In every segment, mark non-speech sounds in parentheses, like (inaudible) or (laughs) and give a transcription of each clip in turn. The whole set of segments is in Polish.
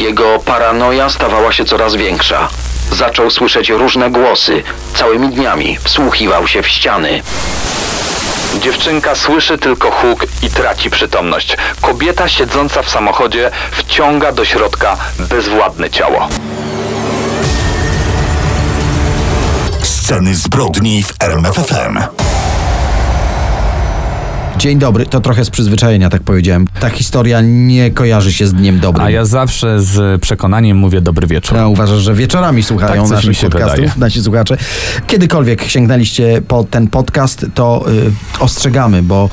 Jego paranoja stawała się coraz większa. Zaczął słyszeć różne głosy. Całymi dniami wsłuchiwał się w ściany. Dziewczynka słyszy tylko huk i traci przytomność. Kobieta siedząca w samochodzie wciąga do środka bezwładne ciało. Sceny zbrodni w RMFFM. Dzień dobry, to trochę z przyzwyczajenia, tak powiedziałem. Ta historia nie kojarzy się z dniem dobrym. A ja zawsze z przekonaniem mówię dobry wieczór. Ja uważasz, że wieczorami słuchają Tak naszych podcastów, wydaje. nasi słuchacze. Kiedykolwiek sięgnęliście po ten podcast, to y, ostrzegamy, bo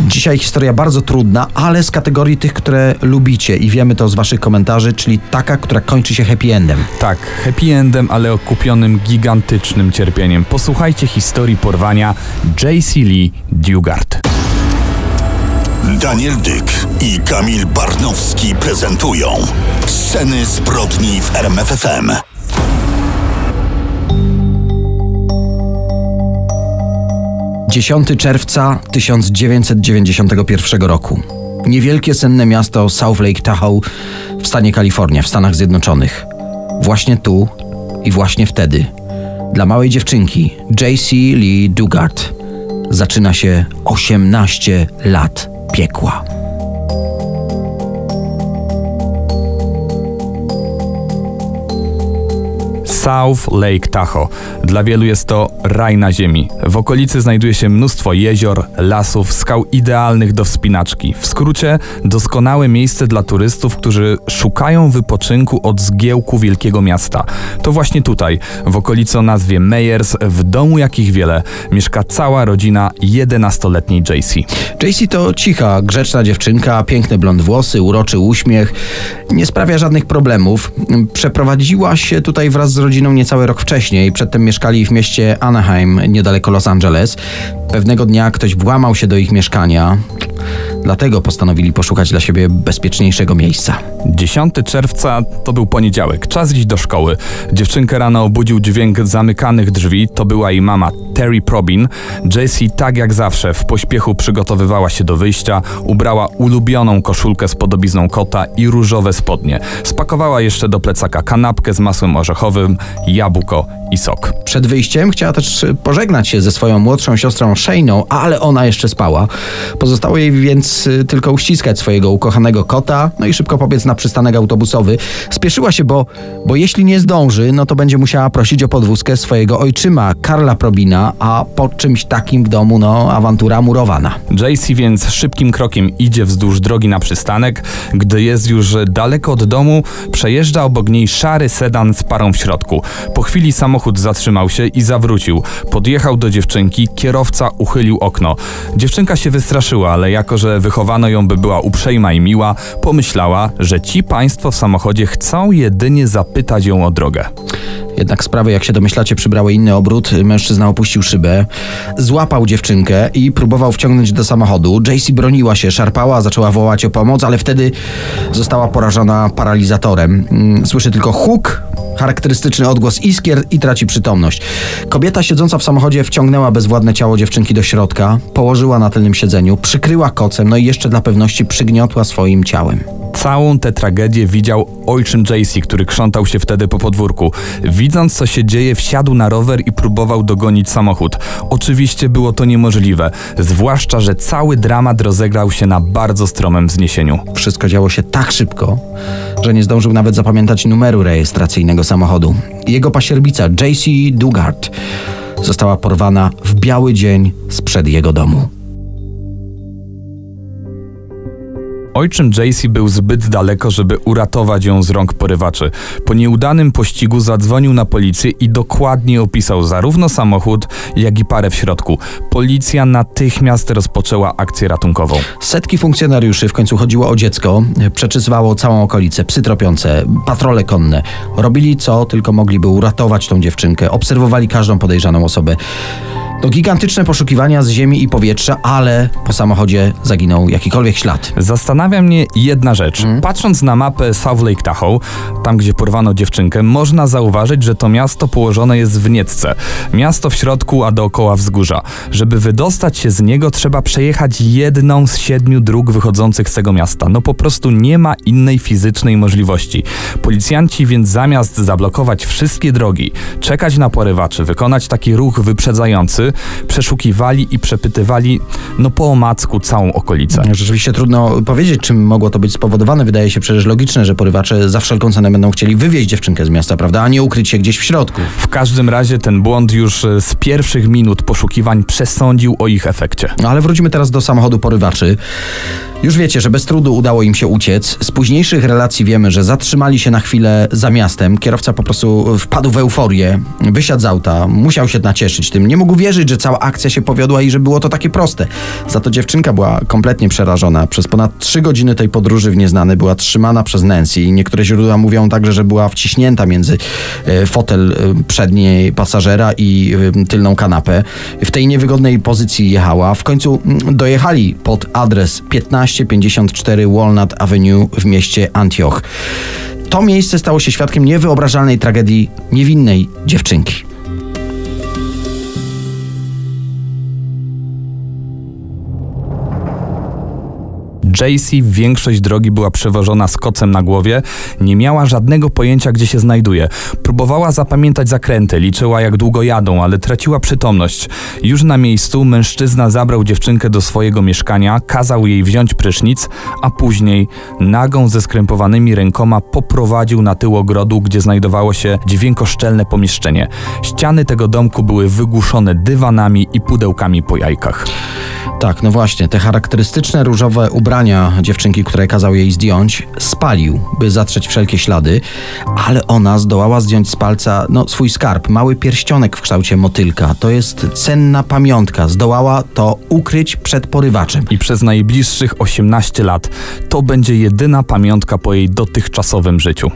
dzisiaj historia bardzo trudna, ale z kategorii tych, które lubicie i wiemy to z waszych komentarzy, czyli taka, która kończy się happy endem. Tak, happy endem, ale okupionym gigantycznym cierpieniem. Posłuchajcie historii porwania J.C. Lee Dugard. Daniel Dyk i Kamil Barnowski prezentują Sceny zbrodni w RMFFM. – 10 czerwca 1991 roku. Niewielkie senne miasto South Lake Tahoe w stanie Kalifornia, w Stanach Zjednoczonych. Właśnie tu i właśnie wtedy dla małej dziewczynki J.C. Lee Dugard zaczyna się 18 lat piekła. South Lake Tahoe. Dla wielu jest to raj na ziemi. W okolicy znajduje się mnóstwo jezior, lasów, skał idealnych do wspinaczki. W skrócie, doskonałe miejsce dla turystów, którzy szukają wypoczynku od zgiełku wielkiego miasta. To właśnie tutaj, w okolicy o nazwie Meyers, w domu jakich wiele, mieszka cała rodzina 11-letniej JC. JC to cicha, grzeczna dziewczynka, piękne blond włosy, uroczy uśmiech. Nie sprawia żadnych problemów. Przeprowadziła się tutaj wraz z rodziną niecały rok wcześniej. Przedtem mieszkali w mieście Anaheim, niedaleko Los Angeles. Pewnego dnia ktoś włamał się do ich mieszkania. Dlatego postanowili poszukać dla siebie bezpieczniejszego miejsca. 10 czerwca to był poniedziałek, czas iść do szkoły. Dziewczynkę rano obudził dźwięk zamykanych drzwi, to była jej mama Terry Probin. Jessie tak jak zawsze w pośpiechu przygotowywała się do wyjścia, ubrała ulubioną koszulkę z podobizną kota i różowe spodnie. Spakowała jeszcze do plecaka kanapkę z masłem orzechowym, jabłko i sok. Przed wyjściem chciała też pożegnać się ze swoją młodszą siostrą Shane'ą, ale ona jeszcze spała. Pozostało jej więc y, tylko uściskać swojego ukochanego kota, no i szybko pobiec na przystanek autobusowy. Spieszyła się, bo, bo jeśli nie zdąży, no to będzie musiała prosić o podwózkę swojego ojczyma, Karla Probina, a po czymś takim w domu, no, awantura murowana. JC więc szybkim krokiem idzie wzdłuż drogi na przystanek. Gdy jest już daleko od domu, przejeżdża obok niej szary sedan z parą w środku. Po chwili samochód zatrzymał się i zawrócił. Podjechał do dziewczynki, kierowca uchylił okno. Dziewczynka się wystraszyła, ale jako, że wychowano ją, by była uprzejma i miła, pomyślała, że ci państwo w samochodzie chcą jedynie zapytać ją o drogę. Jednak sprawy, jak się domyślacie, przybrały inny obrót. Mężczyzna opuścił szybę, złapał dziewczynkę i próbował wciągnąć do samochodu. JC broniła się, szarpała, zaczęła wołać o pomoc, ale wtedy została porażona paralizatorem. Mm, Słyszy tylko huk, charakterystyczny odgłos iskier i traci przytomność. Kobieta siedząca w samochodzie wciągnęła bezwładne ciało dziewczynki do środka, położyła na tylnym siedzeniu, przykryła kocem, no i jeszcze dla pewności przygniotła swoim ciałem. Całą tę tragedię widział ojczym JC, który krzątał się wtedy po podwórku. Widząc, co się dzieje, wsiadł na rower i próbował dogonić samochód. Oczywiście było to niemożliwe, zwłaszcza, że cały dramat rozegrał się na bardzo stromym wzniesieniu. Wszystko działo się tak szybko, że nie zdążył nawet zapamiętać numeru rejestracyjnego samochodu. Jego pasierbica JC Dugard została porwana w biały dzień sprzed jego domu. Ojczym JC był zbyt daleko, żeby uratować ją z rąk porywaczy. Po nieudanym pościgu zadzwonił na policję i dokładnie opisał zarówno samochód, jak i parę w środku. Policja natychmiast rozpoczęła akcję ratunkową. Setki funkcjonariuszy, w końcu chodziło o dziecko, przeczysywało całą okolicę, psy tropiące, patrole konne. Robili co tylko mogli, by uratować tą dziewczynkę. Obserwowali każdą podejrzaną osobę. To gigantyczne poszukiwania z ziemi i powietrza, ale po samochodzie zaginął jakikolwiek ślad. Zastanawia mnie jedna rzecz. Patrząc na mapę South Lake Tahoe, tam gdzie porwano dziewczynkę, można zauważyć, że to miasto położone jest w Nietce. Miasto w środku, a dookoła wzgórza. Żeby wydostać się z niego, trzeba przejechać jedną z siedmiu dróg wychodzących z tego miasta. No po prostu nie ma innej fizycznej możliwości. Policjanci więc zamiast zablokować wszystkie drogi, czekać na porywaczy, wykonać taki ruch wyprzedzający, przeszukiwali i przepytywali no po omacku całą okolicę. Rzeczywiście trudno powiedzieć, czym mogło to być spowodowane. Wydaje się przecież logiczne, że porywacze za wszelką cenę będą chcieli wywieźć dziewczynkę z miasta, prawda, a nie ukryć się gdzieś w środku. W każdym razie ten błąd już e, z pierwszych minut poszukiwań przesądził o ich efekcie. No ale wróćmy teraz do samochodu porywaczy. Już wiecie, że bez trudu udało im się uciec. Z późniejszych relacji wiemy, że zatrzymali się na chwilę za miastem. Kierowca po prostu wpadł w euforię, wysiadł z auta, musiał się nacieszyć tym. Nie mógł wierzyć, że cała akcja się powiodła i że było to takie proste. Za to dziewczynka była kompletnie przerażona. Przez ponad trzy godziny tej podróży w nieznany była trzymana przez Nancy. Niektóre źródła mówią także, że była wciśnięta między e, fotel e, przedniej pasażera i e, tylną kanapę. W tej niewygodnej pozycji jechała. W końcu mm, dojechali pod adres 1554 Walnut Avenue w mieście Antioch. To miejsce stało się świadkiem niewyobrażalnej tragedii niewinnej dziewczynki. JC większość drogi była przewożona z kocem na głowie, nie miała żadnego pojęcia, gdzie się znajduje. Próbowała zapamiętać zakręty, liczyła jak długo jadą, ale traciła przytomność. Już na miejscu mężczyzna zabrał dziewczynkę do swojego mieszkania, kazał jej wziąć prysznic, a później nagą ze skrępowanymi rękoma poprowadził na tył ogrodu, gdzie znajdowało się dźwiękoszczelne pomieszczenie. Ściany tego domku były wygłuszone dywanami i pudełkami po jajkach. Tak, no właśnie, te charakterystyczne różowe ubrania dziewczynki, które kazał jej zdjąć, spalił, by zatrzeć wszelkie ślady, ale ona zdołała zdjąć z palca no, swój skarb, mały pierścionek w kształcie motylka. To jest cenna pamiątka. Zdołała to ukryć przed porywaczem. I przez najbliższych 18 lat to będzie jedyna pamiątka po jej dotychczasowym życiu.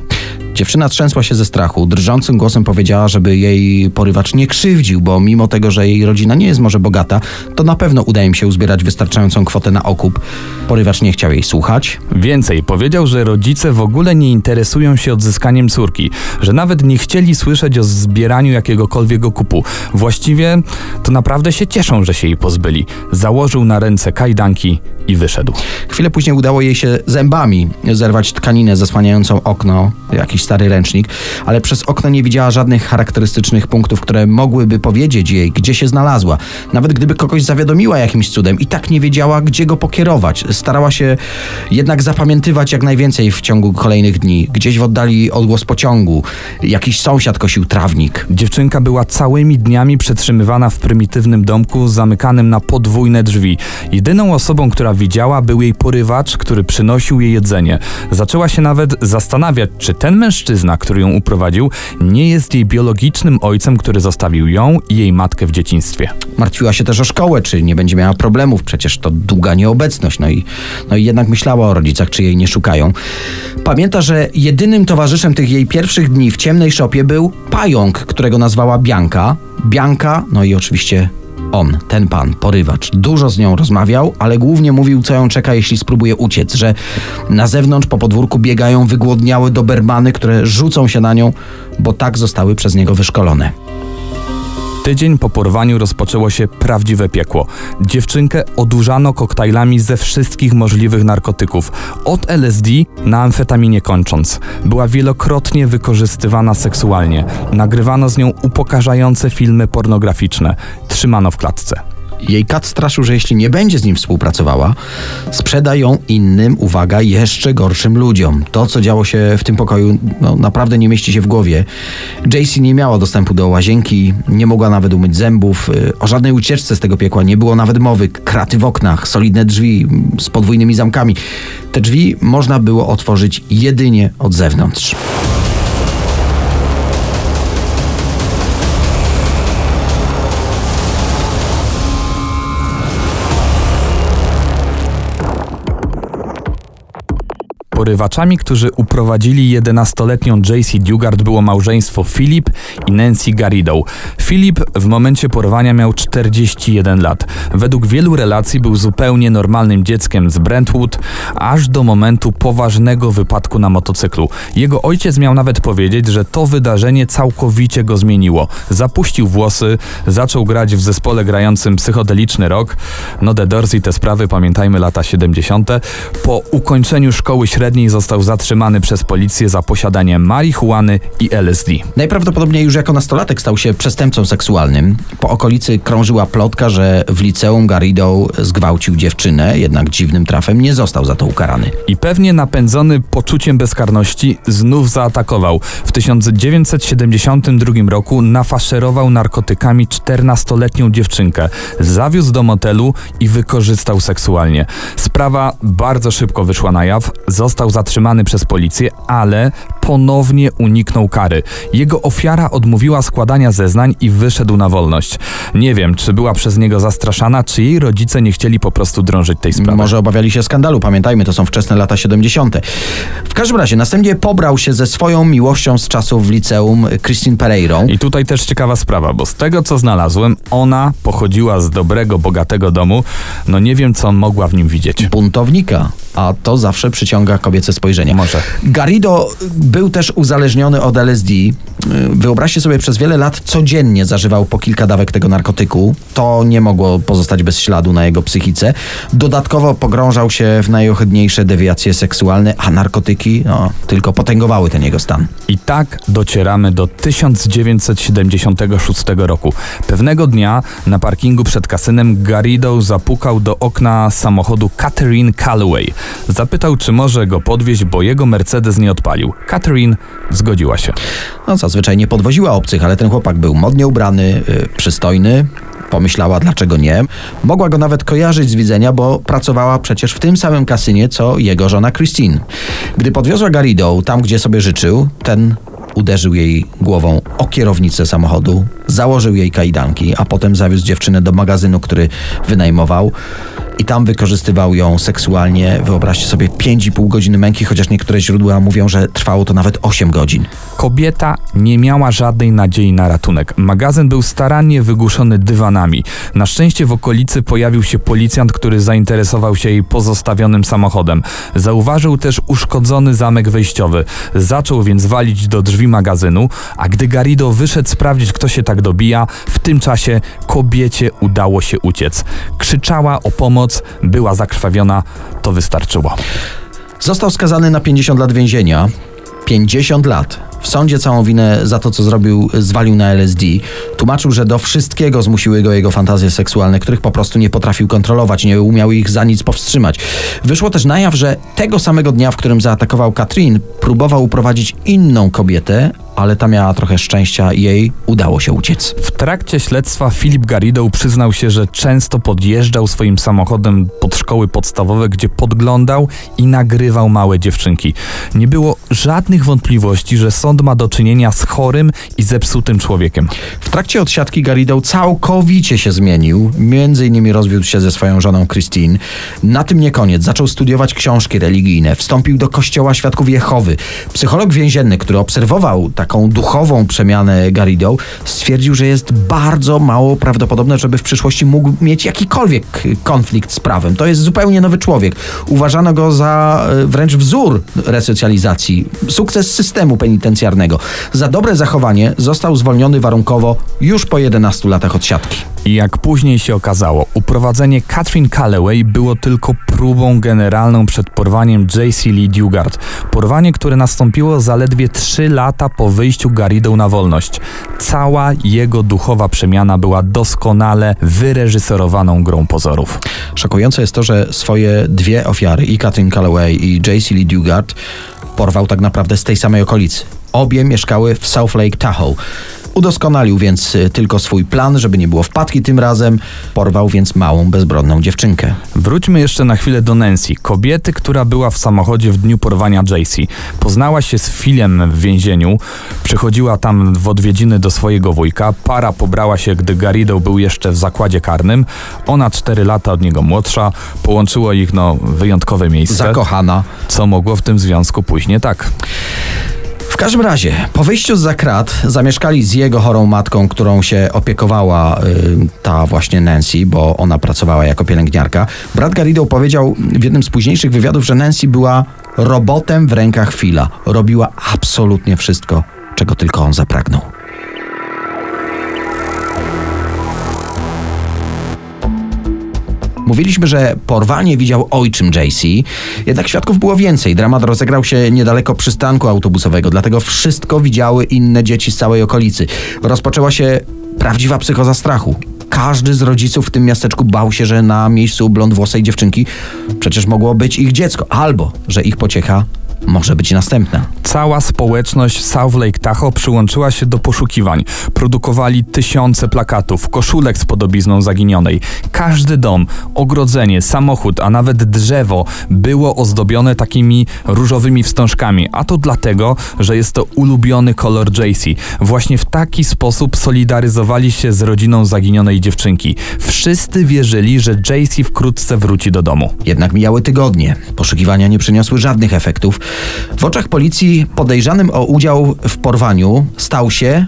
Dziewczyna trzęsła się ze strachu. Drżącym głosem powiedziała, żeby jej porywacz nie krzywdził, bo mimo tego, że jej rodzina nie jest może bogata, to na pewno uda im się uzbierać wystarczającą kwotę na okup. Porywacz nie chciał jej słuchać. Więcej, powiedział, że rodzice w ogóle nie interesują się odzyskaniem córki, że nawet nie chcieli słyszeć o zbieraniu jakiegokolwiek okupu. Właściwie to naprawdę się cieszą, że się jej pozbyli. Założył na ręce kajdanki i wyszedł. Chwilę później udało jej się zębami zerwać tkaninę zasłaniającą okno, jakiś stary ręcznik, ale przez okno nie widziała żadnych charakterystycznych punktów, które mogłyby powiedzieć jej, gdzie się znalazła. Nawet gdyby kogoś zawiadomiła jakimś cudem, i tak nie wiedziała, gdzie go pokierować. Starała się jednak zapamiętywać jak najwięcej w ciągu kolejnych dni. Gdzieś w oddali odgłos pociągu, jakiś sąsiad kosił trawnik. Dziewczynka była całymi dniami przetrzymywana w prymitywnym domku zamykanym na podwójne drzwi. Jedyną osobą, która widziała, był jej porywacz, który przynosił jej jedzenie. Zaczęła się nawet zastanawiać, czy ten mężczyzna, który ją uprowadził, nie jest jej biologicznym ojcem, który zostawił ją i jej matkę w dzieciństwie. Martwiła się też o szkołę, czy nie będzie miała problemów, przecież to długa nieobecność. No i, no i jednak myślała o rodzicach, czy jej nie szukają. Pamięta, że jedynym towarzyszem tych jej pierwszych dni w ciemnej szopie był pająk, którego nazwała Bianka. Bianka, no i oczywiście on, ten pan, porywacz, dużo z nią rozmawiał, ale głównie mówił, co ją czeka, jeśli spróbuje uciec, że na zewnątrz po podwórku biegają wygłodniałe dobermany, które rzucą się na nią, bo tak zostały przez niego wyszkolone. Tydzień po porwaniu rozpoczęło się prawdziwe piekło. Dziewczynkę odurzano koktajlami ze wszystkich możliwych narkotyków, od LSD na amfetaminie kończąc. Była wielokrotnie wykorzystywana seksualnie. Nagrywano z nią upokarzające filmy pornograficzne. Trzymano w klatce. Jej kat straszył, że jeśli nie będzie z nim współpracowała, sprzeda ją innym, uwaga, jeszcze gorszym ludziom. To, co działo się w tym pokoju, no, naprawdę nie mieści się w głowie. JC nie miała dostępu do łazienki, nie mogła nawet umyć zębów. Y, O żadnej ucieczce z tego piekła nie było nawet mowy. Kraty w oknach, solidne drzwi z podwójnymi zamkami. Te drzwi można było otworzyć jedynie od zewnątrz. Porywaczami, którzy uprowadzili 11-letnią JC Dugard było małżeństwo Philip i Nancy Garrido. Philip w momencie porwania miał 41 lat. Według wielu relacji był zupełnie normalnym dzieckiem z Brentwood, aż do momentu poważnego wypadku na motocyklu. Jego ojciec miał nawet powiedzieć, że to wydarzenie całkowicie go zmieniło. Zapuścił włosy, zaczął grać w zespole grającym psychodeliczny rok. No The Doors i te sprawy, pamiętajmy lata 70. Po ukończeniu szkoły średniej został zatrzymany przez policję za posiadanie marihuany i LSD. Najprawdopodobniej już jako nastolatek stał się przestępcą seksualnym. Po okolicy krążyła plotka, że w liceum Garrido zgwałcił dziewczynę, jednak dziwnym trafem nie został za to ukarany. I pewnie napędzony poczuciem bezkarności znów zaatakował. W 1972 roku nafaszerował narkotykami 14-letnią dziewczynkę, zawiózł do motelu i wykorzystał seksualnie. Sprawa bardzo szybko wyszła na jaw, został zatrzymany przez policję, ale ponownie uniknął kary. Jego ofiara odmówiła składania zeznań i wyszedł na wolność. Nie wiem, czy była przez niego zastraszana, czy jej rodzice nie chcieli po prostu drążyć tej sprawy. Może obawiali się skandalu, pamiętajmy, to są wczesne lata 70. W każdym razie, następnie pobrał się ze swoją miłością z czasów w liceum Christine Pereirą. I tutaj też ciekawa sprawa, bo z tego co znalazłem, ona pochodziła z dobrego, bogatego domu. No nie wiem, co mogła w nim widzieć. buntownika, a to zawsze przyciąga kobiece spojrzenie. Może. Garrido był też uzależniony od LSD. Wyobraźcie sobie, przez wiele lat codziennie zażywał po kilka dawek tego narkotyku. To nie mogło pozostać bez śladu na jego psychice. Dodatkowo pogrążał się w najohydniejsze dewiacje seksualne, a narkotyki no, tylko potęgowały ten jego stan. I tak docieramy do 1976 roku. Pewnego dnia na parkingu przed kasynem Garrido zapukał do okna samochodu Catherine Calloway. Zapytał, czy może go podwieźć, bo jego Mercedes nie odpalił. Catherine zgodziła się. No, nie podwoziła obcych, ale ten chłopak był modnie ubrany, yy, przystojny. Pomyślała, dlaczego nie. Mogła go nawet kojarzyć z widzenia, bo pracowała przecież w tym samym kasynie, co jego żona Christine. Gdy podwiozła Garrido tam, gdzie sobie życzył, ten uderzył jej głową o kierownicę samochodu, założył jej kajdanki, a potem zawiózł dziewczynę do magazynu, który wynajmował i tam wykorzystywał ją seksualnie. Wyobraźcie sobie 5,5 godziny męki, chociaż niektóre źródła mówią, że trwało to nawet 8 godzin. Kobieta nie miała żadnej nadziei na ratunek. Magazyn był starannie wygłuszony dywanami. Na szczęście w okolicy pojawił się policjant, który zainteresował się jej pozostawionym samochodem. Zauważył też uszkodzony zamek wejściowy. Zaczął więc walić do drzwi magazynu, a gdy Garrido wyszedł sprawdzić, kto się tak dobija, w tym czasie kobiecie udało się uciec. Krzyczała o pomoc, była zakrwawiona, to wystarczyło. Został skazany na 50 lat więzienia. 50 lat. W sądzie całą winę za to, co zrobił, zwalił na LSD. Tłumaczył, że do wszystkiego zmusiły go jego fantazje seksualne, których po prostu nie potrafił kontrolować, nie umiał ich za nic powstrzymać. Wyszło też na jaw, że tego samego dnia, w którym zaatakował Katrin, próbował uprowadzić inną kobietę, ale ta miała trochę szczęścia i jej udało się uciec. W trakcie śledztwa Filip Garrido przyznał się, że często podjeżdżał swoim samochodem pod szkoły podstawowe, gdzie podglądał i nagrywał małe dziewczynki. Nie było żadnych wątpliwości, że sąd ma do czynienia z chorym i zepsutym człowiekiem. W trakcie odsiadki Garrido całkowicie się zmienił. Między innymi rozwiódł się ze swoją żoną Christine. Na tym nie koniec. Zaczął studiować książki religijne. Wstąpił do Kościoła Świadków Jehowy. Psycholog więzienny, który obserwował taką duchową przemianę Garrido, stwierdził, że jest bardzo mało prawdopodobne, żeby w przyszłości mógł mieć jakikolwiek konflikt z prawem. To jest zupełnie nowy człowiek. Uważano go za e, wręcz wzór resocjalizacji. Sukces systemu penitencjarnego. Za dobre zachowanie został zwolniony warunkowo już po 11 latach odsiadki. Jak później się okazało, uprowadzenie Catherine Calloway było tylko próbą generalną przed porwaniem J.C. Lee Dugard. Porwanie, które nastąpiło zaledwie 3 lata po wyjściu Garrido na wolność. Cała jego duchowa przemiana była doskonale wyreżyserowaną grą pozorów. Szokujące jest to, że swoje dwie ofiary, i Catherine Calloway i J.C. Lee Dugard, porwał tak naprawdę z tej samej okolicy. Obie mieszkały w South Lake Tahoe. Udoskonalił więc y, tylko swój plan, żeby nie było wpadki tym razem. Porwał więc małą, bezbronną dziewczynkę. Wróćmy jeszcze na chwilę do Nancy, kobiety, która była w samochodzie w dniu porwania JC. Poznała się z Philem w więzieniu, przychodziła tam w odwiedziny do swojego wujka, para pobrała się, gdy Garrido był jeszcze w zakładzie karnym, ona 4 lata od niego młodsza, połączyło ich no wyjątkowe miejsce, Zakochana. co mogło w tym związku pójść nie tak. W każdym razie, po wyjściu z krat zamieszkali z jego chorą matką, którą się opiekowała y, ta właśnie Nancy, bo ona pracowała jako pielęgniarka. Brat Garrido powiedział w jednym z późniejszych wywiadów, że Nancy była robotem w rękach Phila. Robiła absolutnie wszystko, czego tylko on zapragnął. Mówiliśmy, że porwanie widział ojczym JC, jednak świadków było więcej. Dramat rozegrał się niedaleko przystanku autobusowego, dlatego wszystko widziały inne dzieci z całej okolicy. Rozpoczęła się prawdziwa psychoza strachu. Każdy z rodziców w tym miasteczku bał się, że na miejscu blondwłosej dziewczynki przecież mogło być ich dziecko, albo że ich pociecha może być następna. Cała społeczność South Lake Tahoe przyłączyła się do poszukiwań. Produkowali tysiące plakatów, koszulek z podobizną zaginionej. Każdy dom, ogrodzenie, samochód, a nawet drzewo było ozdobione takimi różowymi wstążkami. A to dlatego, że jest to ulubiony kolor JC. Właśnie w taki sposób solidaryzowali się z rodziną zaginionej dziewczynki. Wszyscy wierzyli, że JC wkrótce wróci do domu. Jednak mijały tygodnie. Poszukiwania nie przyniosły żadnych efektów. W oczach policji podejrzanym o udział w porwaniu stał się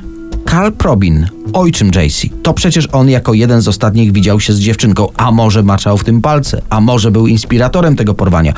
Carl Probin, ojczym JC. To przecież on jako jeden z ostatnich widział się z dziewczynką, a może maczał w tym palce, a może był inspiratorem tego porwania.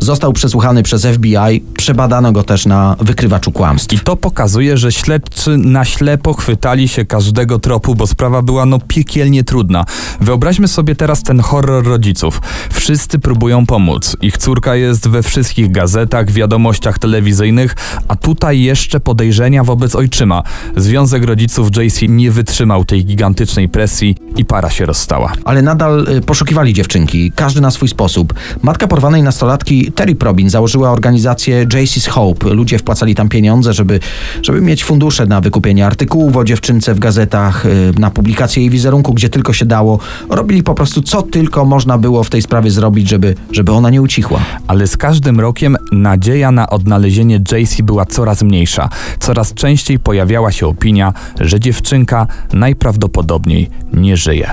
Został przesłuchany przez FBI, przebadano go też na wykrywaczu kłamstw. I to pokazuje, że śledczy na ślepo chwytali się każdego tropu, bo sprawa była no piekielnie trudna. Wyobraźmy sobie teraz ten horror rodziców. Wszyscy próbują pomóc. Ich córka jest we wszystkich gazetach, wiadomościach telewizyjnych, a tutaj jeszcze podejrzenia wobec ojczyma. Związek rodziców JC nie wytrzymał tej gigantycznej presji i para się rozstała. ale nadal y, poszukiwali dziewczynki, każdy na swój sposób. Matka porwanej nastolatki Terry Probin założyła organizację JC's Hope. Ludzie wpłacali tam pieniądze, żeby, żeby mieć fundusze na wykupienie artykułów o dziewczynce w gazetach, y, na publikację jej wizerunku, gdzie tylko się dało. Robili po prostu co tylko można było w tej sprawie zrobić, żeby, żeby ona nie ucichła. Ale z każdym rokiem nadzieja na odnalezienie JC była coraz mniejsza. Coraz częściej pojawiała się opinia, że dziewczynka najprawdopodobniej nie żyje.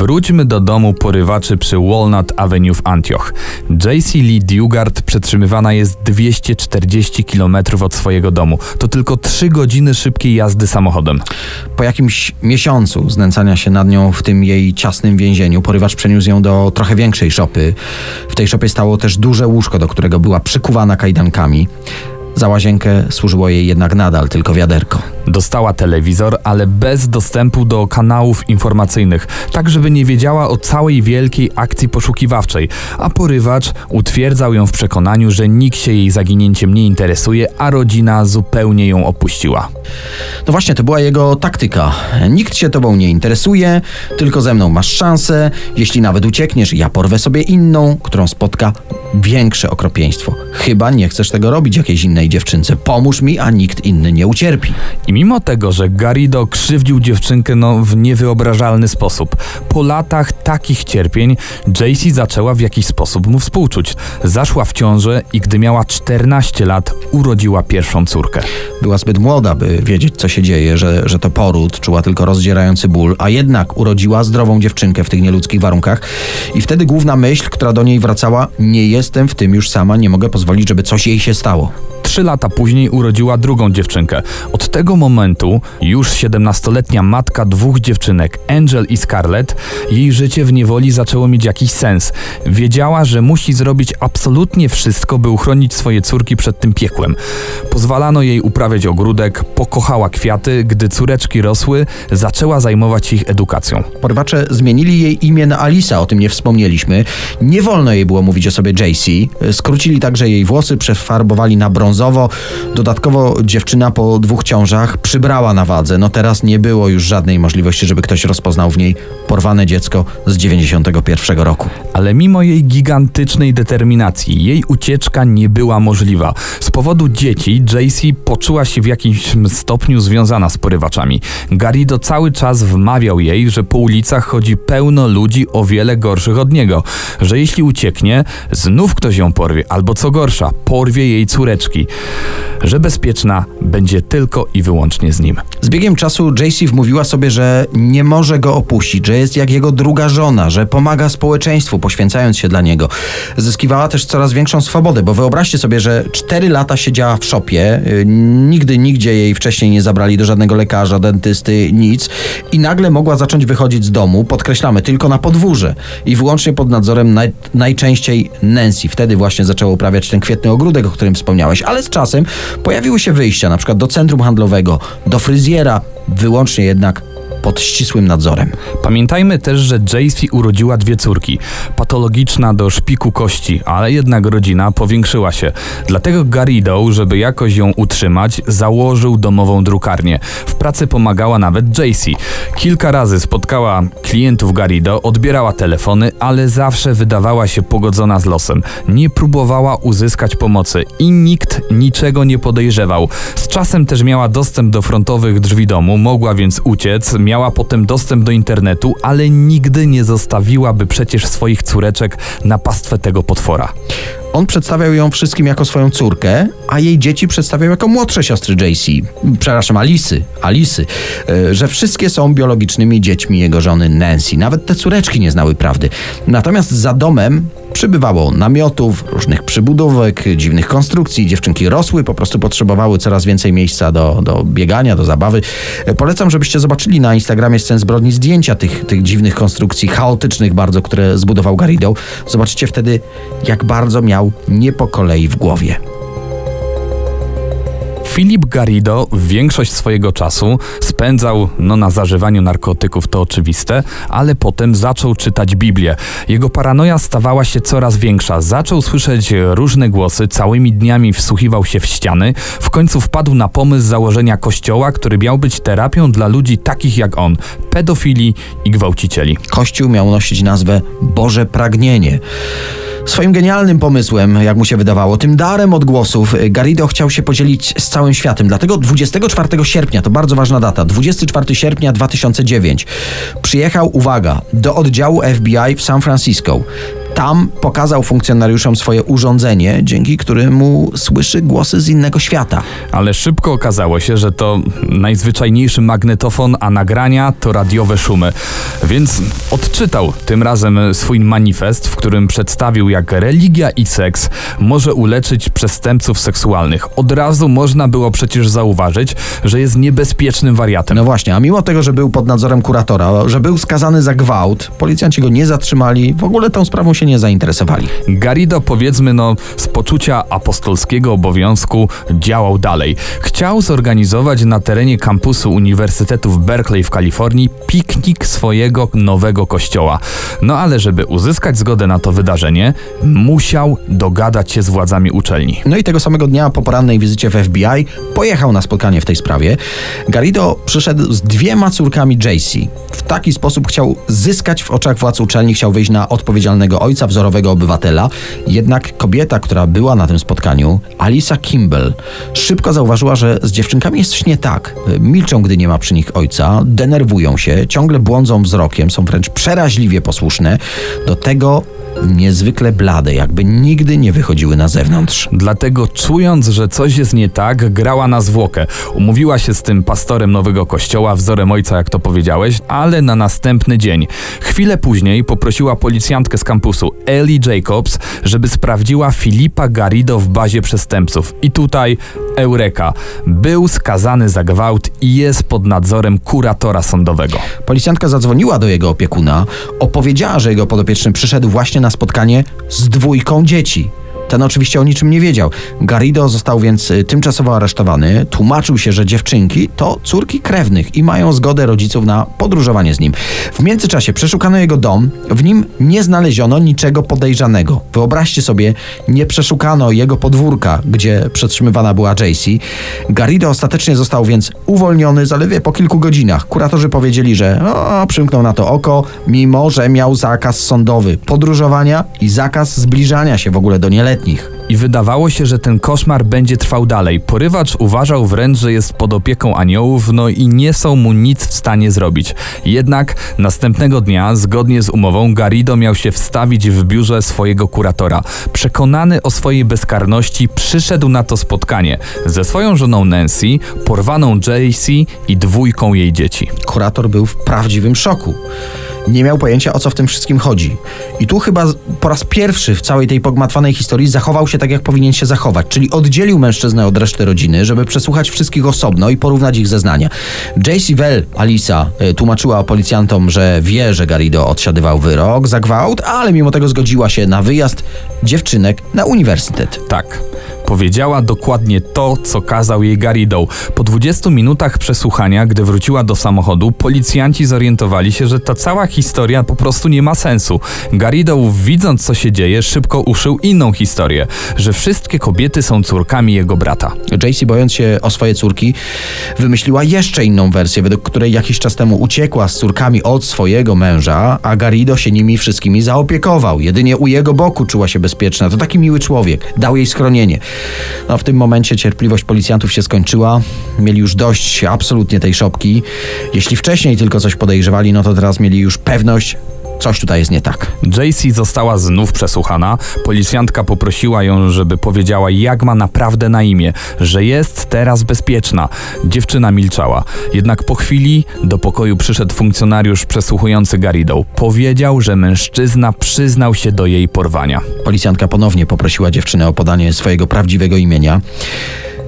Wróćmy do domu porywaczy przy Walnut Avenue w Antioch. JC Lee Dugard przetrzymywana jest 240 km od swojego domu. To tylko 3 godziny szybkiej jazdy samochodem. Po jakimś miesiącu znęcania się nad nią w tym jej ciasnym więzieniu, porywacz przeniósł ją do trochę większej szopy. W tej szopie stało też duże łóżko, do którego była przykuwana kajdankami. Za łazienkę służyło jej jednak nadal tylko wiaderko. Dostała telewizor, ale bez dostępu do kanałów informacyjnych, tak żeby nie wiedziała o całej wielkiej akcji poszukiwawczej, a porywacz utwierdzał ją w przekonaniu, że nikt się jej zaginięciem nie interesuje, a rodzina zupełnie ją opuściła. No właśnie, to była jego taktyka. Nikt się tobą nie interesuje, tylko ze mną masz szansę. Jeśli nawet uciekniesz, ja porwę sobie inną, którą spotka większe okropieństwo. Chyba nie chcesz tego robić jakiejś innej dziewczynce. Pomóż mi, a nikt inny nie ucierpi. I mimo tego, że Garrido krzywdził dziewczynkę no, w niewyobrażalny sposób, po latach takich cierpień JC zaczęła w jakiś sposób mu współczuć. Zaszła w ciążę i gdy miała 14 lat, urodziła pierwszą córkę. Była zbyt młoda, by wiedzieć, co się dzieje, że, że to poród, czuła tylko rozdzierający ból, a jednak urodziła zdrową dziewczynkę w tych nieludzkich warunkach. I wtedy główna myśl, która do niej wracała, nie jestem w tym już sama, nie mogę pozwolić, żeby coś jej się stało. Trzy lata później urodziła drugą dziewczynkę. Od tego momentu już 17-letnia matka dwóch dziewczynek, Angel i Scarlett, jej życie w niewoli zaczęło mieć jakiś sens. Wiedziała, że musi zrobić absolutnie wszystko, by uchronić swoje córki przed tym piekłem. Pozwalano jej uprawiać ogródek, pokochała kwiaty, gdy córeczki rosły, zaczęła zajmować się ich edukacją. Porywacze zmienili jej imię na Alisa, o tym nie wspomnieliśmy. Nie wolno jej było mówić o sobie JC. Skrócili także jej włosy, przefarbowali na brązowe Dodatkowo dziewczyna po dwóch ciążach przybrała na wadze. No teraz nie było już żadnej możliwości, żeby ktoś rozpoznał w niej porwane dziecko z 91 roku. Ale mimo jej gigantycznej determinacji, jej ucieczka nie była możliwa. Z powodu dzieci, JC poczuła się w jakimś stopniu związana z porywaczami. Garrido cały czas wmawiał jej, że po ulicach chodzi pełno ludzi o wiele gorszych od niego, że jeśli ucieknie, znów ktoś ją porwie, albo co gorsza, porwie jej córeczki, że bezpieczna będzie tylko i wyłącznie z nim. Z biegiem czasu JC wmówiła sobie, że nie może go opuścić, że jest jak jego druga żona, że pomaga społeczeństwu, poświęcając się dla niego. Zyskiwała też coraz większą swobodę, bo wyobraźcie sobie, że 4 lata siedziała w szopie, yy, nigdy, nigdzie jej wcześniej nie zabrali do żadnego lekarza, dentysty, nic i nagle mogła zacząć wychodzić z domu, podkreślamy, tylko na podwórze i wyłącznie pod nadzorem naj, najczęściej Nancy. Wtedy właśnie zaczęła uprawiać ten kwietny ogródek, o którym wspomniałeś, ale z czasem pojawiły się wyjścia, na przykład do centrum handlowego, do fryzjera, wyłącznie jednak pod ścisłym nadzorem. Pamiętajmy też, że Jaycee urodziła dwie córki. Patologiczna do szpiku kości, ale jednak rodzina powiększyła się. Dlatego Garrido, żeby jakoś ją utrzymać, założył domową drukarnię. W pracy pomagała nawet Jaycee. Kilka razy spotkała klientów Garrido, odbierała telefony, ale zawsze wydawała się pogodzona z losem. Nie próbowała uzyskać pomocy i nikt niczego nie podejrzewał. Z czasem też miała dostęp do frontowych drzwi domu, mogła więc uciec, miała potem dostęp do internetu, ale nigdy nie zostawiłaby przecież swoich córeczek na pastwę tego potwora. On przedstawiał ją wszystkim jako swoją córkę, a jej dzieci przedstawiał jako młodsze siostry JC, przepraszam, Alisy, Alisy, e, że wszystkie są biologicznymi dziećmi jego żony Nancy. Nawet te córeczki nie znały prawdy. Natomiast za domem przybywało namiotów, różnych przybudówek, dziwnych konstrukcji. Dziewczynki rosły, po prostu potrzebowały coraz więcej miejsca do, do biegania, do zabawy. E, Polecam, żebyście zobaczyli na Instagramie scen zbrodni zdjęcia tych, tych dziwnych konstrukcji, chaotycznych bardzo, które zbudował Garrido. Zobaczycie wtedy, jak bardzo miał nie po kolei w głowie. Filip Garrido większość swojego czasu spędzał no, na zażywaniu narkotyków, to oczywiste, ale potem zaczął czytać Biblię. Jego paranoja stawała się coraz większa. Zaczął słyszeć różne głosy, całymi dniami wsłuchiwał się w ściany. W końcu wpadł na pomysł założenia kościoła, który miał być terapią dla ludzi takich jak on, pedofili i gwałcicieli. Kościół miał nosić nazwę Boże Pragnienie. Swoim genialnym pomysłem, jak mu się wydawało, tym darem odgłosów, Garrido chciał się podzielić z całym światem. Dlatego 24 sierpnia, to bardzo ważna data, 24 sierpnia 2009, przyjechał, uwaga, do oddziału FBI w San Francisco. Tam pokazał funkcjonariuszom swoje urządzenie, dzięki któremu słyszy głosy z innego świata. Ale szybko okazało się, że to najzwyczajniejszy magnetofon, a nagrania to radiowe szumy. Więc odczytał tym razem swój manifest, w którym przedstawił, jak religia i seks może uleczyć przestępców seksualnych. Od razu można było przecież zauważyć, że jest niebezpiecznym wariatem. No właśnie, a mimo tego, że był pod nadzorem kuratora, że był skazany za gwałt, policjanci go nie zatrzymali, w ogóle tą sprawą się nie zainteresowali. Garrido, powiedzmy, no, z poczucia apostolskiego obowiązku działał dalej. Chciał zorganizować na terenie kampusu Uniwersytetu w Berkeley w Kalifornii piknik swojego nowego kościoła. No ale żeby uzyskać zgodę na to wydarzenie, musiał dogadać się z władzami uczelni. No i tego samego dnia po porannej wizycie w FBI pojechał na spotkanie w tej sprawie. Garrido przyszedł z dwiema córkami JC. W taki sposób chciał zyskać w oczach władz uczelni, chciał wyjść na odpowiedzialnego ojca, wzorowego obywatela. Jednak kobieta, która była na tym spotkaniu, Alisa Kimball, szybko zauważyła, że z dziewczynkami jest coś nie tak. Milczą, gdy nie ma przy nich ojca, denerwują się, ciągle błądzą wzrokiem, są wręcz przeraźliwie posłuszne. Do tego niezwykle blade, jakby nigdy nie wychodziły na zewnątrz. Dlatego czując, że coś jest nie tak, grała na zwłokę. Umówiła się z tym pastorem nowego kościoła, wzorem ojca, jak to powiedziałeś, ale na następny dzień. Chwilę później poprosiła policjantkę z kampusu, Ellie Jacobs, żeby sprawdziła Filipa Garrido w bazie przestępców. I tutaj Eureka. Był skazany za gwałt i jest pod nadzorem kuratora sądowego. Policjantka zadzwoniła do jego opiekuna, opowiedziała, że jego podopieczny przyszedł właśnie na spotkanie z dwójką dzieci. Ten oczywiście o niczym nie wiedział. Garrido został więc y, tymczasowo aresztowany. Tłumaczył się, że dziewczynki to córki krewnych i mają zgodę rodziców na podróżowanie z nim. W międzyczasie przeszukano jego dom. W nim nie znaleziono niczego podejrzanego. Wyobraźcie sobie, nie przeszukano jego podwórka, gdzie przetrzymywana była JC. Garrido ostatecznie został więc uwolniony zaledwie po kilku godzinach. Kuratorzy powiedzieli, że o, przymknął na to oko, mimo że miał zakaz sądowy podróżowania i zakaz zbliżania się w ogóle do nieletnich. I wydawało się, że ten koszmar będzie trwał dalej. Porywacz uważał wręcz, że jest pod opieką aniołów, no i nie są mu nic w stanie zrobić. Jednak następnego dnia, zgodnie z umową, Garrido miał się wstawić w biurze swojego kuratora. Przekonany o swojej bezkarności, przyszedł na to spotkanie ze swoją żoną Nancy, porwaną JC i dwójką jej dzieci. Kurator był w prawdziwym szoku. Nie miał pojęcia o co w tym wszystkim chodzi. I tu chyba po raz pierwszy w całej tej pogmatwanej historii zachował się tak, jak powinien się zachować, czyli oddzielił mężczyznę od reszty rodziny, żeby przesłuchać wszystkich osobno i porównać ich zeznania. J.C. Well, Alisa, y, tłumaczyła policjantom, że wie, że Garrido odsiadywał wyrok za gwałt, ale mimo tego zgodziła się na wyjazd dziewczynek na uniwersytet. Tak. Powiedziała dokładnie to, co kazał jej Garrido. Po 20 minutach przesłuchania, gdy wróciła do samochodu, policjanci zorientowali się, że ta cała historia po prostu nie ma sensu. Garrido, widząc co się dzieje, szybko uszył inną historię, że wszystkie kobiety są córkami jego brata. JC, bojąc się o swoje córki, wymyśliła jeszcze inną wersję, według której jakiś czas temu uciekła z córkami od swojego męża, a Garrido się nimi wszystkimi zaopiekował. Jedynie u jego boku czuła się bezpieczna. To taki miły człowiek. Dał jej schronienie. No, w tym momencie cierpliwość policjantów się skończyła. Mieli już dość absolutnie tej szopki. Jeśli wcześniej tylko coś podejrzewali, no to teraz mieli już pewność, coś tutaj jest nie tak. JC została znów przesłuchana. Policjantka poprosiła ją, żeby powiedziała, jak ma naprawdę na imię, że jest teraz bezpieczna. Dziewczyna milczała. Jednak po chwili do pokoju przyszedł funkcjonariusz przesłuchujący Garrido. Powiedział, że mężczyzna przyznał się do jej porwania. Policjantka ponownie poprosiła dziewczynę o podanie swojego prawdziwego imienia.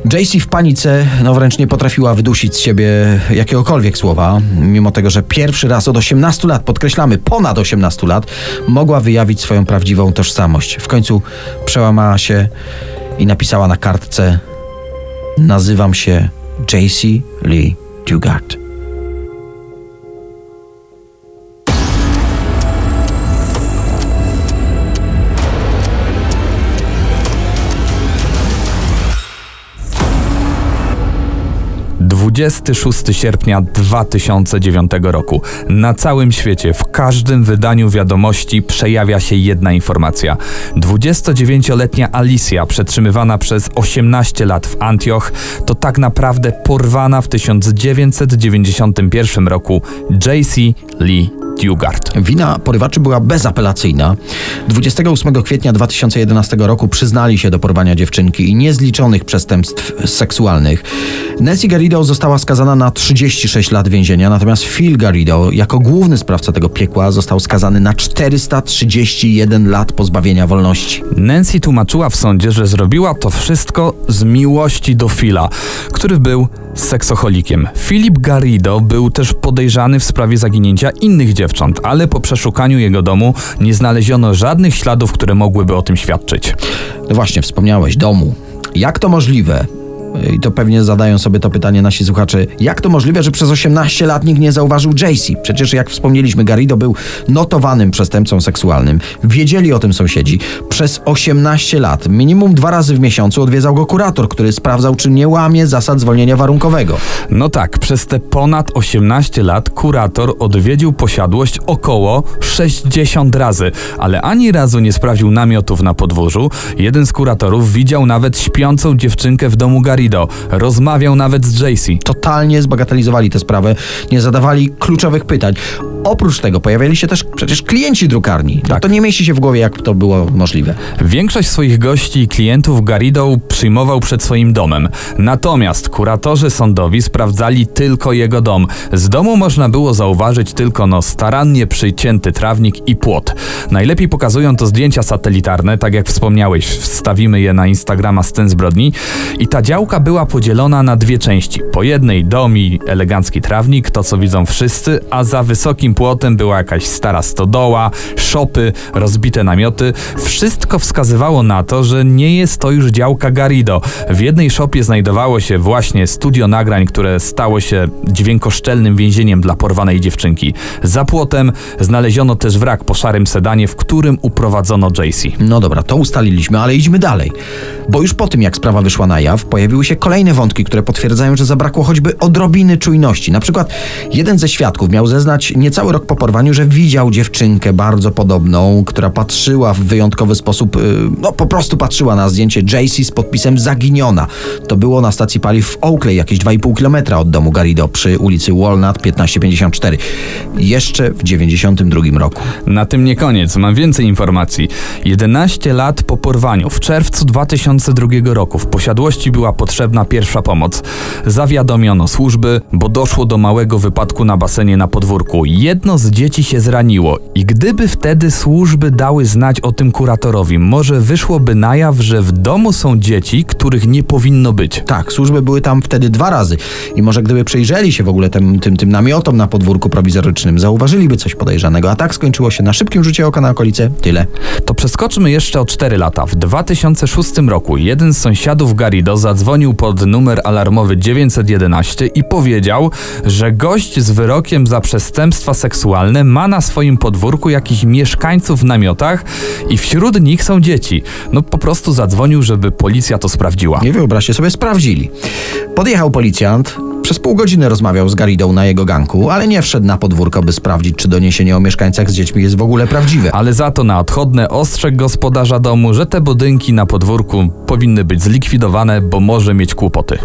JC w panice, no wręcz nie potrafiła wydusić z siebie jakiegokolwiek słowa, mimo tego, że pierwszy raz od 18 lat, podkreślamy, ponad 18 lat, mogła wyjawić swoją prawdziwą tożsamość. W końcu przełamała się i napisała na kartce: Nazywam się JC Lee Dugard. - 26 sierpnia 2009 roku. Na całym świecie, w każdym wydaniu wiadomości przejawia się jedna informacja. 29-letnia Alicja, przetrzymywana przez 18 lat w Antioch, to tak naprawdę porwana w 1991 roku JC Lee Dugard. Wina porywaczy była bezapelacyjna. 28 kwietnia 2011 roku przyznali się do porwania dziewczynki i niezliczonych przestępstw seksualnych. Nancy Garrido została skazana na 36 lat więzienia, natomiast Phil Garrido, jako główny sprawca tego piekła, został skazany na 431 lat pozbawienia wolności. Nancy tłumaczyła w sądzie, że zrobiła to wszystko z miłości do Phila, który był seksocholikiem. Philip Garrido był też podejrzany w sprawie zaginięcia innych dziewcząt, ale po przeszukaniu jego domu nie znaleziono żadnych śladów, które mogłyby o tym świadczyć. No właśnie, wspomniałeś, domu. Jak to możliwe? I to pewnie zadają sobie to pytanie nasi słuchacze. Jak to możliwe, że przez 18 lat nikt nie zauważył JC? Przecież jak wspomnieliśmy, Garrido był notowanym przestępcą seksualnym. Wiedzieli o tym sąsiedzi. Przez 18 lat, minimum dwa razy w miesiącu odwiedzał go kurator, który sprawdzał, czy nie łamie zasad zwolnienia warunkowego. No tak, przez te ponad 18 lat kurator odwiedził posiadłość około 60 razy, ale ani razu nie sprawdził namiotów na podwórzu. Jeden z kuratorów widział nawet śpiącą dziewczynkę w domu Garrido. Rozmawiał nawet z JC. Totalnie zbagatelizowali tę sprawę, nie zadawali kluczowych pytań. Oprócz tego pojawiali się też przecież klienci drukarni. Tak. To nie mieści się w głowie, jak to było możliwe. Większość swoich gości i klientów Garrido przyjmował przed swoim domem. Natomiast kuratorzy sądowi sprawdzali tylko jego dom. Z domu można było zauważyć tylko no starannie przycięty trawnik i płot. Najlepiej pokazują to zdjęcia satelitarne, tak jak wspomniałeś, wstawimy je na Instagrama Scen Zbrodni. I ta działka działka była podzielona na dwie części. Po jednej dom i elegancki trawnik, to co widzą wszyscy, a za wysokim płotem była jakaś stara stodoła, szopy, rozbite namioty. Wszystko wskazywało na to, że nie jest to już działka Garrido. W jednej szopie znajdowało się właśnie studio nagrań, które stało się dźwiękoszczelnym więzieniem dla porwanej dziewczynki. Za płotem znaleziono też wrak po szarym sedanie, w którym uprowadzono JC. No dobra, to ustaliliśmy, ale idźmy dalej. Bo już po tym, jak sprawa wyszła na jaw, pojawiły się kolejne wątki, które potwierdzają, że zabrakło choćby odrobiny czujności. Na przykład jeden ze świadków miał zeznać niecały rok po porwaniu, że widział dziewczynkę bardzo podobną, która patrzyła w wyjątkowy sposób, yy, no po prostu patrzyła na zdjęcie JC z podpisem zaginiona. To było na stacji paliw w Oakley, jakieś 2,5 km od domu Garrido przy ulicy Walnut 1554. Jeszcze w 92 roku. Na tym nie koniec, mam więcej informacji. 11 lat po porwaniu, w czerwcu 2002 roku, w posiadłości była potrzebna pierwsza pomoc. Zawiadomiono służby, bo doszło do małego wypadku na basenie na podwórku. Jedno z dzieci się zraniło i gdyby wtedy służby dały znać o tym kuratorowi, może wyszłoby na jaw, że w domu są dzieci, których nie powinno być. Tak, służby były tam wtedy dwa razy i może gdyby przyjrzeli się w ogóle tym, tym, tym namiotom na podwórku prowizorycznym, zauważyliby coś podejrzanego, a tak skończyło się na szybkim rzucie oka na okolice. Tyle. To przeskoczmy jeszcze o 4 lata. W 2006 roku jeden z sąsiadów Garrido zadzwonił pod numer alarmowy 911 i powiedział, że gość z wyrokiem za przestępstwa seksualne ma na swoim podwórku jakichś mieszkańców w namiotach i wśród nich są dzieci. No po prostu zadzwonił, żeby policja to sprawdziła. Nie wyobraźcie sobie, sprawdzili. Podjechał policjant, przez pół godziny rozmawiał z Garidą na jego ganku, ale nie wszedł na podwórko, by sprawdzić, czy doniesienie o mieszkańcach z dziećmi jest w ogóle prawdziwe. Ale za to na odchodne ostrzegł gospodarza domu, że te budynki na podwórku powinny być zlikwidowane, bo może mieć kłopoty.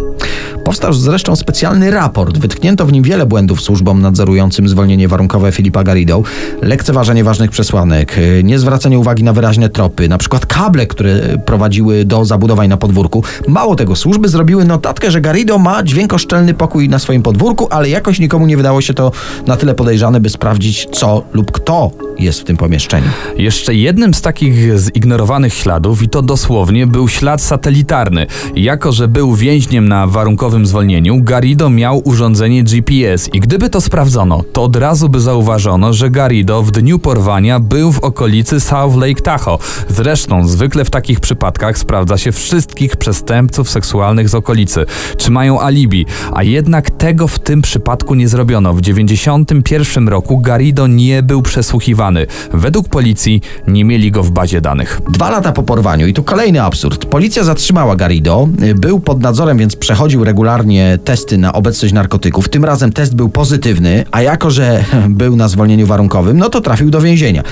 Powstał zresztą specjalny raport. Wytknięto w nim wiele błędów służbom nadzorującym zwolnienie warunkowe Filipa Garrido, lekceważenie ważnych przesłanek, y, niezwracanie uwagi na wyraźne tropy, na przykład kable, które prowadziły do zabudowań na podwórku. Mało tego, służby zrobiły notatkę, że Garrido ma dźwiękoszczelny pokój na swoim podwórku, ale jakoś nikomu nie wydało się to na tyle podejrzane, by sprawdzić co lub kto jest w tym pomieszczeniu. Jeszcze jednym z takich zignorowanych śladów, i to dosłownie, był ślad satelitarny. Jako, że był więźniem na warunkowym zwolnieniu, Garrido miał urządzenie GPS i gdyby to sprawdzono, to od razu by zauważono, że Garrido w dniu porwania był w okolicy South Lake Tahoe. Zresztą zwykle w takich przypadkach sprawdza się wszystkich przestępców seksualnych z okolicy, czy mają alibi, a jednak tego w tym przypadku nie zrobiono. W 1991 roku Garrido nie był przesłuchiwany. Według policji nie mieli go w bazie danych. Dwa lata po porwaniu i tu kolejny absurd. Policja zatrzymała Garrido, był pod nadzorem, więc przechodził regularnie testy na obecność narkotyków. Tym razem test był pozytywny, a jako, że (laughs) był na zwolnieniu warunkowym, no to trafił do więzienia.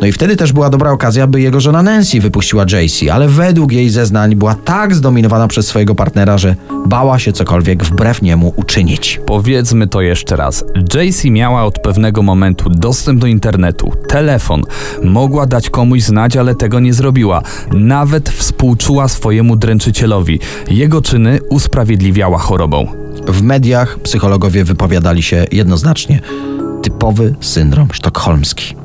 No i wtedy też była dobra okazja, by jego żona Nancy wypuściła JC, ale według jej zeznań była tak zdominowana przez swojego partnera, że bała się cokolwiek wbrew niemu uczynić. Powiedzmy to jeszcze raz. JC miała od pewnego momentu dostęp do internetu, telefon. Mogła dać komuś znać, ale tego nie zrobiła. Nawet współczuła swojemu dręczycielowi. Jego czyny usprawiedliwiała chorobą. W mediach psychologowie wypowiadali się jednoznacznie. Typowy syndrom sztokholmski.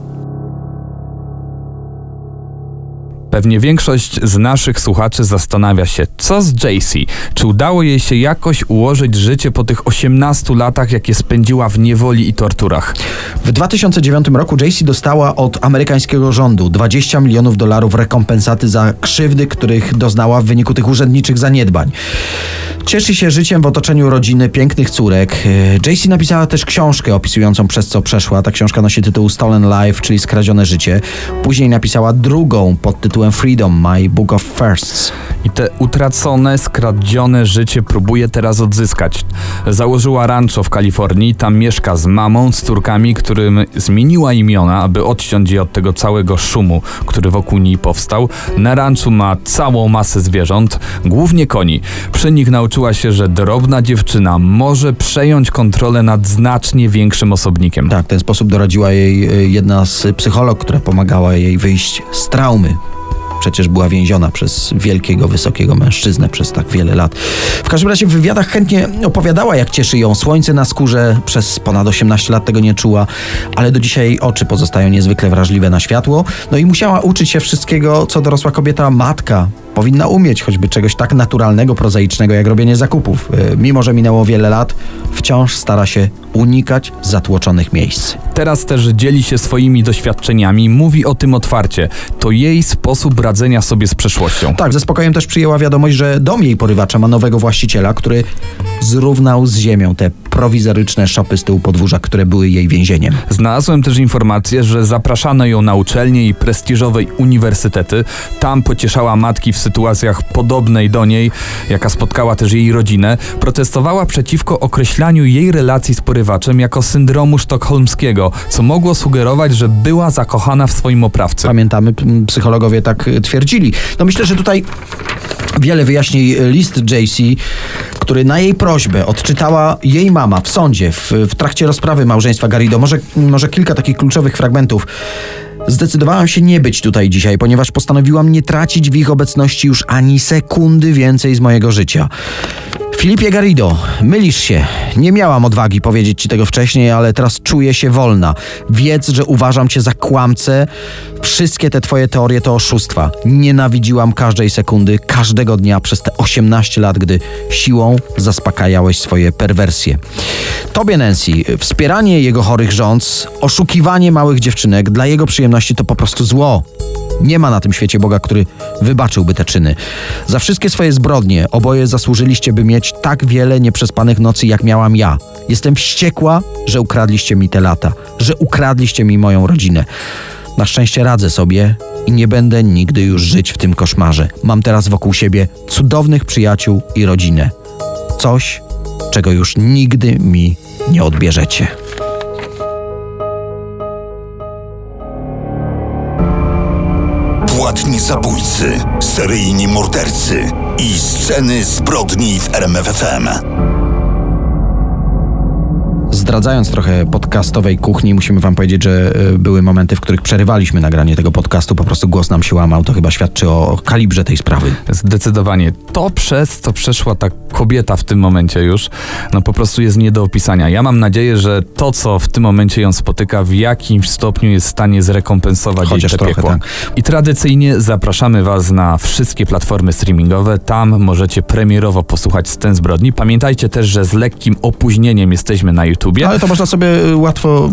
Pewnie większość z naszych słuchaczy zastanawia się, co z JC? Czy udało jej się jakoś ułożyć życie po tych 18 latach, jakie spędziła w niewoli i torturach? W 2009 roku JC dostała od amerykańskiego rządu 20 milionów dolarów rekompensaty za krzywdy, których doznała w wyniku tych urzędniczych zaniedbań. Cieszy się życiem w otoczeniu rodziny, pięknych córek. JC napisała też książkę opisującą przez co przeszła. Ta książka nosi tytuł Stolen Life, czyli Skradzione Życie. Później napisała drugą pod tytułem Freedom, My Book of Firsts. I te utracone, skradzione życie próbuje teraz odzyskać. Założyła rancho w Kalifornii, tam mieszka z mamą, z córkami, którym zmieniła imiona, aby odciąć je od tego całego szumu, który wokół niej powstał. Na ranchu ma całą masę zwierząt, głównie koni. Przy nich nauczyła się, że drobna dziewczyna może przejąć kontrolę nad znacznie większym osobnikiem. Tak, w ten sposób doradziła jej y, jedna z psycholog, która pomagała jej wyjść z traumy. Przecież była więziona przez wielkiego, wysokiego mężczyznę przez tak wiele lat. W każdym razie w wywiadach chętnie opowiadała, jak cieszy ją słońce na skórze. Przez ponad 18 lat tego nie czuła, ale do dzisiaj oczy pozostają niezwykle wrażliwe na światło. No i musiała uczyć się wszystkiego, co dorosła kobieta, matka, powinna umieć choćby czegoś tak naturalnego, prozaicznego jak robienie zakupów. Y, Mimo, że minęło wiele lat, wciąż stara się unikać zatłoczonych miejsc. Teraz też dzieli się swoimi doświadczeniami, mówi o tym otwarcie. To jej sposób radzenia sobie z przeszłością. Tak, ze spokojem też przyjęła wiadomość, że dom jej porywacza ma nowego właściciela, który zrównał z ziemią te prowizoryczne szopy z tyłu podwórza, które były jej więzieniem. Znalazłem też informację, że zapraszano ją na uczelnie i prestiżowe uniwersytety. Tam pocieszała matki w sytuacjach podobnej do niej, jaka spotkała też jej rodzinę. Protestowała przeciwko określaniu jej relacji z porywaczem jako syndromu sztokholmskiego, co mogło sugerować, że była zakochana w swoim oprawcy. Pamiętamy, psychologowie tak y, twierdzili. No myślę, że tutaj wiele wyjaśni list JC, który na jej prośbę odczytała jej mama w sądzie w, w trakcie rozprawy małżeństwa Garrido. Może, może kilka takich kluczowych fragmentów. Zdecydowałam się nie być tutaj dzisiaj, ponieważ postanowiłam nie tracić w ich obecności już ani sekundy więcej z mojego życia. Filipie Garrido, mylisz się. Nie miałam odwagi powiedzieć ci tego wcześniej, ale teraz czuję się wolna. Wiedz, że uważam cię za kłamcę. Wszystkie te twoje teorie to oszustwa. Nienawidziłam każdej sekundy, każdego dnia przez te 18 lat, gdy siłą zaspokajałeś swoje perwersje. Tobie, Nancy, wspieranie jego chorych rząd, oszukiwanie małych dziewczynek dla jego przyjemności to po prostu zło. Nie ma na tym świecie Boga, który wybaczyłby te czyny. Za wszystkie swoje zbrodnie oboje zasłużyliście, by mieć tak wiele nieprzespanych nocy, jak miałam ja. Jestem wściekła, że ukradliście mi te lata, że ukradliście mi moją rodzinę. Na szczęście radzę sobie i nie będę nigdy już żyć w tym koszmarze. Mam teraz wokół siebie cudownych przyjaciół i rodzinę. Coś, czego już nigdy mi nie odbierzecie. Płatni zabójcy, seryjni mordercy i sceny zbrodni w RMFFM. Zdradzając trochę podcastowej kuchni, musimy wam powiedzieć, że y, były momenty, w których przerywaliśmy nagranie tego podcastu, po prostu głos nam się łamał. To chyba świadczy o kalibrze tej sprawy. Zdecydowanie. To przez co przeszła ta kobieta w tym momencie już, no po prostu jest nie do opisania. Ja mam nadzieję, że to, co w tym momencie ją spotyka, w jakimś stopniu jest w stanie zrekompensować Chociaż jej te trochę, tak. I tradycyjnie zapraszamy Was na wszystkie platformy streamingowe. Tam możecie premierowo posłuchać scen zbrodni. Pamiętajcie też, że z lekkim opóźnieniem jesteśmy na YouTubie. Ale to można sobie y, łatwo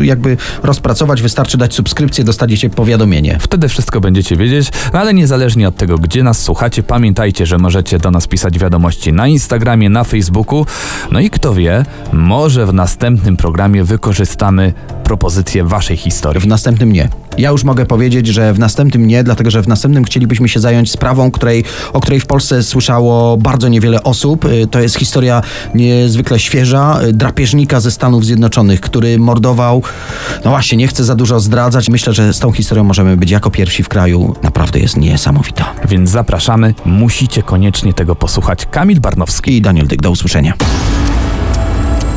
y, jakby rozpracować. Wystarczy dać subskrypcję, dostaniecie powiadomienie. Wtedy wszystko będziecie wiedzieć, no ale niezależnie od tego, gdzie nas słuchacie, pamiętajcie, że możecie do nas pisać wiadomości na Instagramie, na Facebooku. No i kto wie, może w następnym programie wykorzystamy propozycję waszej historii. W następnym nie. Ja już mogę powiedzieć, że w następnym nie, dlatego że w następnym chcielibyśmy się zająć sprawą, której, o której w Polsce słyszało bardzo niewiele osób. Y, To jest historia niezwykle świeża, y, drapieżnika ze Stanów Zjednoczonych, który mordował. No właśnie, nie chcę za dużo zdradzać. Myślę, że z tą historią możemy być jako pierwsi w kraju. Naprawdę jest niesamowita. Więc zapraszamy, musicie koniecznie tego posłuchać. Kamil Barnowski. I Daniel Dyk, do usłyszenia.